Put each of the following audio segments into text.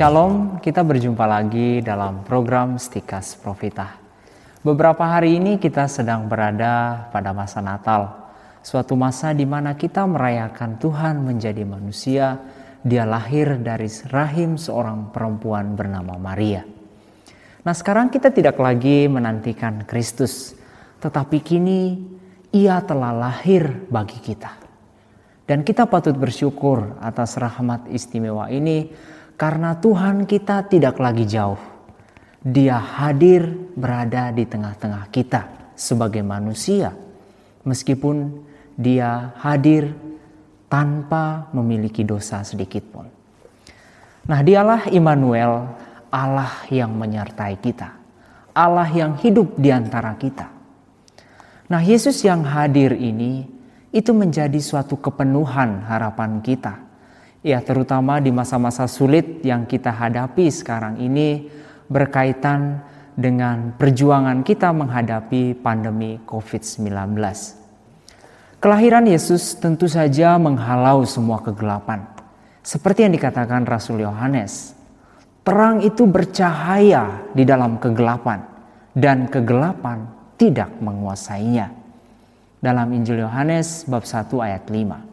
Shalom, kita berjumpa lagi dalam program Stikas Profita. Beberapa hari ini kita sedang berada pada masa Natal, suatu masa di mana kita merayakan Tuhan menjadi manusia. Dia lahir dari rahim seorang perempuan bernama Maria. Nah, sekarang kita tidak lagi menantikan Kristus, tetapi kini Ia telah lahir bagi kita. Dan kita patut bersyukur atas rahmat istimewa ini karena Tuhan kita tidak lagi jauh. Dia hadir berada di tengah-tengah kita sebagai manusia. Meskipun dia hadir tanpa memiliki dosa sedikit pun. Nah dialah Immanuel, Allah yang menyertai kita. Allah yang hidup di antara kita. Nah Yesus yang hadir ini itu menjadi suatu kepenuhan harapan kita Ya, terutama di masa-masa sulit yang kita hadapi sekarang ini berkaitan dengan perjuangan kita menghadapi pandemi COVID-19. Kelahiran Yesus tentu saja menghalau semua kegelapan. Seperti yang dikatakan Rasul Yohanes, terang itu bercahaya di dalam kegelapan dan kegelapan tidak menguasainya. Dalam Injil Yohanes bab 1 ayat 5.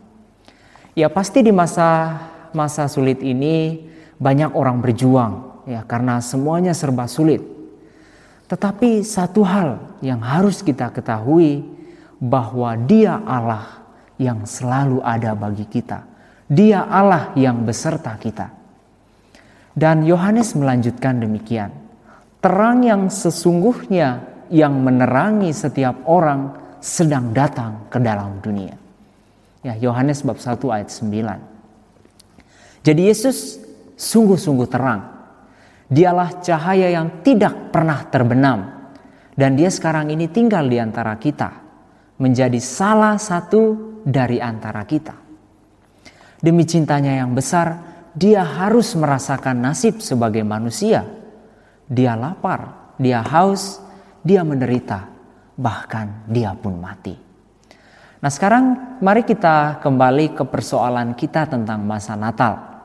Ya pasti di masa masa sulit ini banyak orang berjuang ya karena semuanya serba sulit. Tetapi satu hal yang harus kita ketahui bahwa Dia Allah yang selalu ada bagi kita. Dia Allah yang beserta kita. Dan Yohanes melanjutkan demikian. Terang yang sesungguhnya yang menerangi setiap orang sedang datang ke dalam dunia. Ya, Yohanes bab 1 ayat 9. Jadi Yesus sungguh-sungguh terang. Dialah cahaya yang tidak pernah terbenam. Dan dia sekarang ini tinggal di antara kita. Menjadi salah satu dari antara kita. Demi cintanya yang besar, dia harus merasakan nasib sebagai manusia. Dia lapar, dia haus, dia menderita, bahkan dia pun mati. Nah sekarang mari kita kembali ke persoalan kita tentang masa Natal.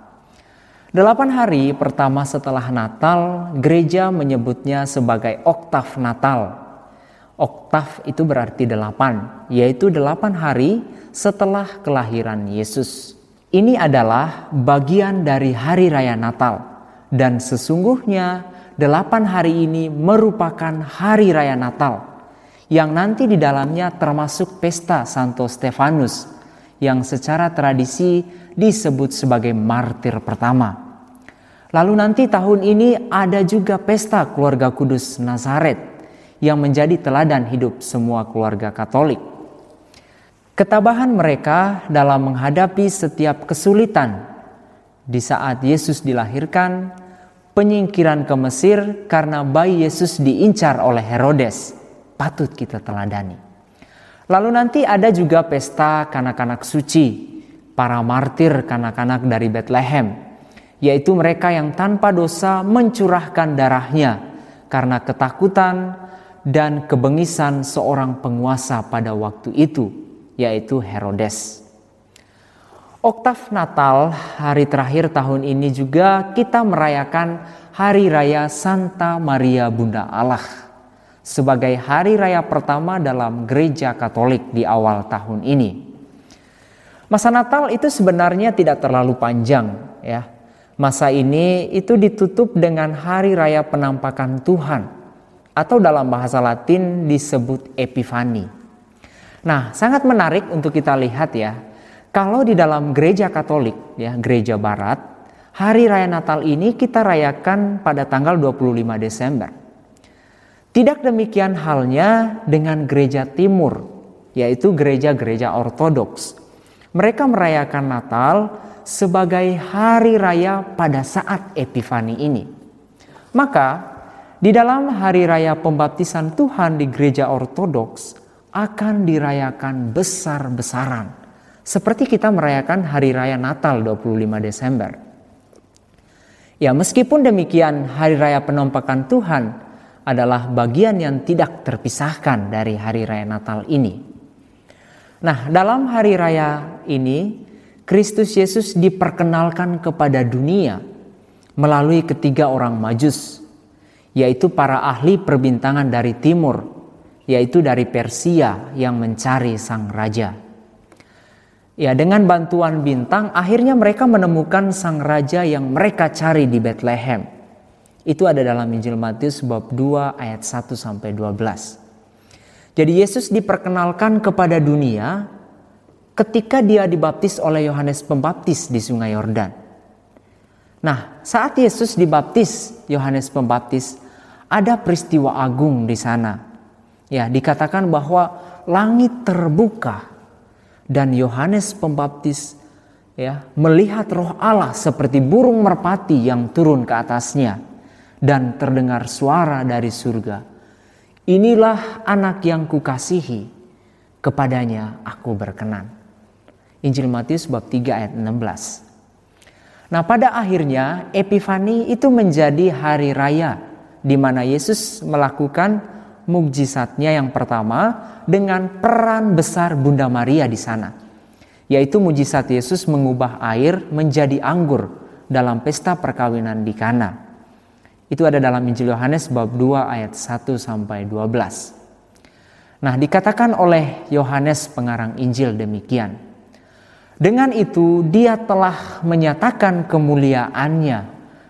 Delapan hari pertama setelah Natal, gereja menyebutnya sebagai oktav Natal. Oktav itu berarti delapan, yaitu delapan hari setelah kelahiran Yesus. Ini adalah bagian dari hari raya Natal. Dan sesungguhnya delapan hari ini merupakan hari raya Natal yang nanti di dalamnya termasuk pesta Santo Stefanus yang secara tradisi disebut sebagai martir pertama. Lalu nanti tahun ini ada juga pesta keluarga kudus Nazaret yang menjadi teladan hidup semua keluarga Katolik. Ketabahan mereka dalam menghadapi setiap kesulitan di saat Yesus dilahirkan, penyingkiran ke Mesir karena bayi Yesus diincar oleh Herodes patut kita teladani. Lalu nanti ada juga pesta kanak-kanak suci, para martir kanak-kanak dari Bethlehem, yaitu mereka yang tanpa dosa mencurahkan darahnya karena ketakutan dan kebengisan seorang penguasa pada waktu itu, yaitu Herodes. Oktav Natal, hari terakhir tahun ini juga kita merayakan Hari Raya Santa Maria Bunda Allah sebagai hari raya pertama dalam gereja Katolik di awal tahun ini. Masa Natal itu sebenarnya tidak terlalu panjang ya. Masa ini itu ditutup dengan hari raya penampakan Tuhan atau dalam bahasa Latin disebut Epifani. Nah, sangat menarik untuk kita lihat ya. Kalau di dalam gereja Katolik ya, gereja barat, hari raya Natal ini kita rayakan pada tanggal 25 Desember. Tidak demikian halnya dengan gereja timur, yaitu gereja-gereja ortodoks. Mereka merayakan Natal sebagai hari raya pada saat Epifani ini. Maka, di dalam hari raya pembaptisan Tuhan di gereja ortodoks akan dirayakan besar-besaran. Seperti kita merayakan hari raya Natal 25 Desember. Ya, meskipun demikian hari raya penampakan Tuhan adalah bagian yang tidak terpisahkan dari hari raya Natal ini. Nah, dalam hari raya ini Kristus Yesus diperkenalkan kepada dunia melalui ketiga orang majus, yaitu para ahli perbintangan dari timur, yaitu dari Persia yang mencari sang raja. Ya, dengan bantuan bintang akhirnya mereka menemukan sang raja yang mereka cari di Bethlehem. Itu ada dalam Injil Matius bab 2 ayat 1 sampai 12. Jadi Yesus diperkenalkan kepada dunia ketika dia dibaptis oleh Yohanes Pembaptis di Sungai Yordan. Nah, saat Yesus dibaptis Yohanes Pembaptis, ada peristiwa agung di sana. Ya, dikatakan bahwa langit terbuka dan Yohanes Pembaptis ya melihat roh Allah seperti burung merpati yang turun ke atasnya dan terdengar suara dari surga. Inilah anak yang kukasihi, kepadanya aku berkenan. Injil Matius bab 3 ayat 16. Nah, pada akhirnya Epifani itu menjadi hari raya di mana Yesus melakukan mukjizatnya yang pertama dengan peran besar Bunda Maria di sana. Yaitu mujizat Yesus mengubah air menjadi anggur dalam pesta perkawinan di Kana. Itu ada dalam Injil Yohanes bab 2 ayat 1 sampai 12. Nah, dikatakan oleh Yohanes pengarang Injil demikian. Dengan itu dia telah menyatakan kemuliaannya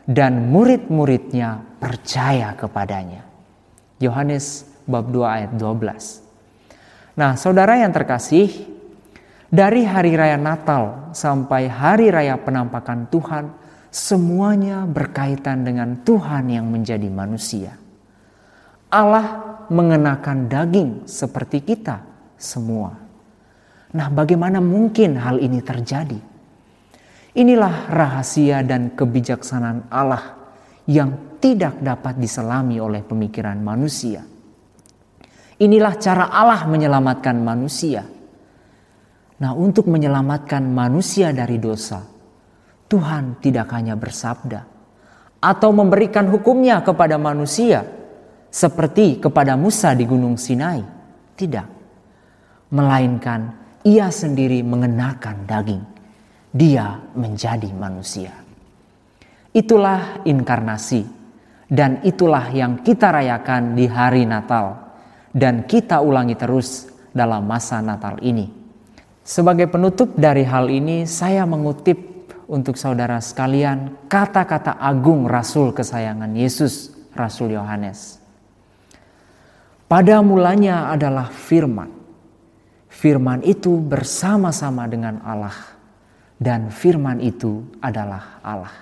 dan murid-muridnya percaya kepadanya. Yohanes bab 2 ayat 12. Nah, saudara yang terkasih, dari hari raya Natal sampai hari raya penampakan Tuhan, semuanya berkaitan dengan Tuhan yang menjadi manusia. Allah mengenakan daging seperti kita semua. Nah, bagaimana mungkin hal ini terjadi? Inilah rahasia dan kebijaksanaan Allah yang tidak dapat diselami oleh pemikiran manusia. Inilah cara Allah menyelamatkan manusia. Nah, untuk menyelamatkan manusia dari dosa, Tuhan tidak hanya bersabda atau memberikan hukumnya kepada manusia seperti kepada Musa di Gunung Sinai. Tidak. Melainkan ia sendiri mengenakan daging. Dia menjadi manusia. Itulah inkarnasi dan itulah yang kita rayakan di hari Natal dan kita ulangi terus dalam masa Natal ini. Sebagai penutup dari hal ini, saya mengutip untuk saudara sekalian kata-kata agung Rasul kesayangan Yesus, Rasul Yohanes. Pada mulanya adalah firman. Firman itu bersama-sama dengan Allah dan firman itu adalah Allah.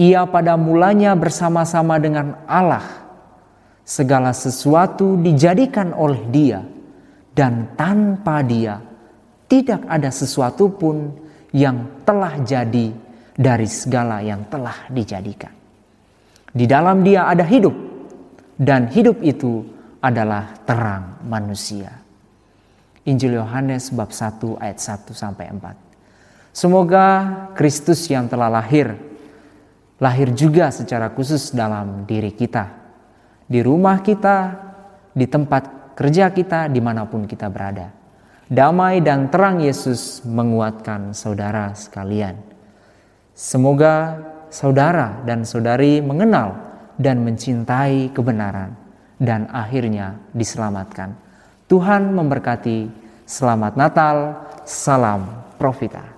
Ia pada mulanya bersama-sama dengan Allah segala sesuatu dijadikan oleh Dia, dan tanpa Dia tidak ada sesuatu pun yang telah jadi dari segala yang telah dijadikan. Di dalam Dia ada hidup, dan hidup itu adalah terang manusia. Injil Yohanes bab 1 ayat 1 sampai 4. Semoga Kristus yang telah lahir lahir juga secara khusus dalam diri kita di rumah kita, di tempat kerja kita, di mana pun kita berada. Damai dan terang Yesus menguatkan saudara sekalian. Semoga saudara dan saudari mengenal dan mencintai kebenaran dan akhirnya diselamatkan. Tuhan memberkati. Selamat Natal, salam Profita.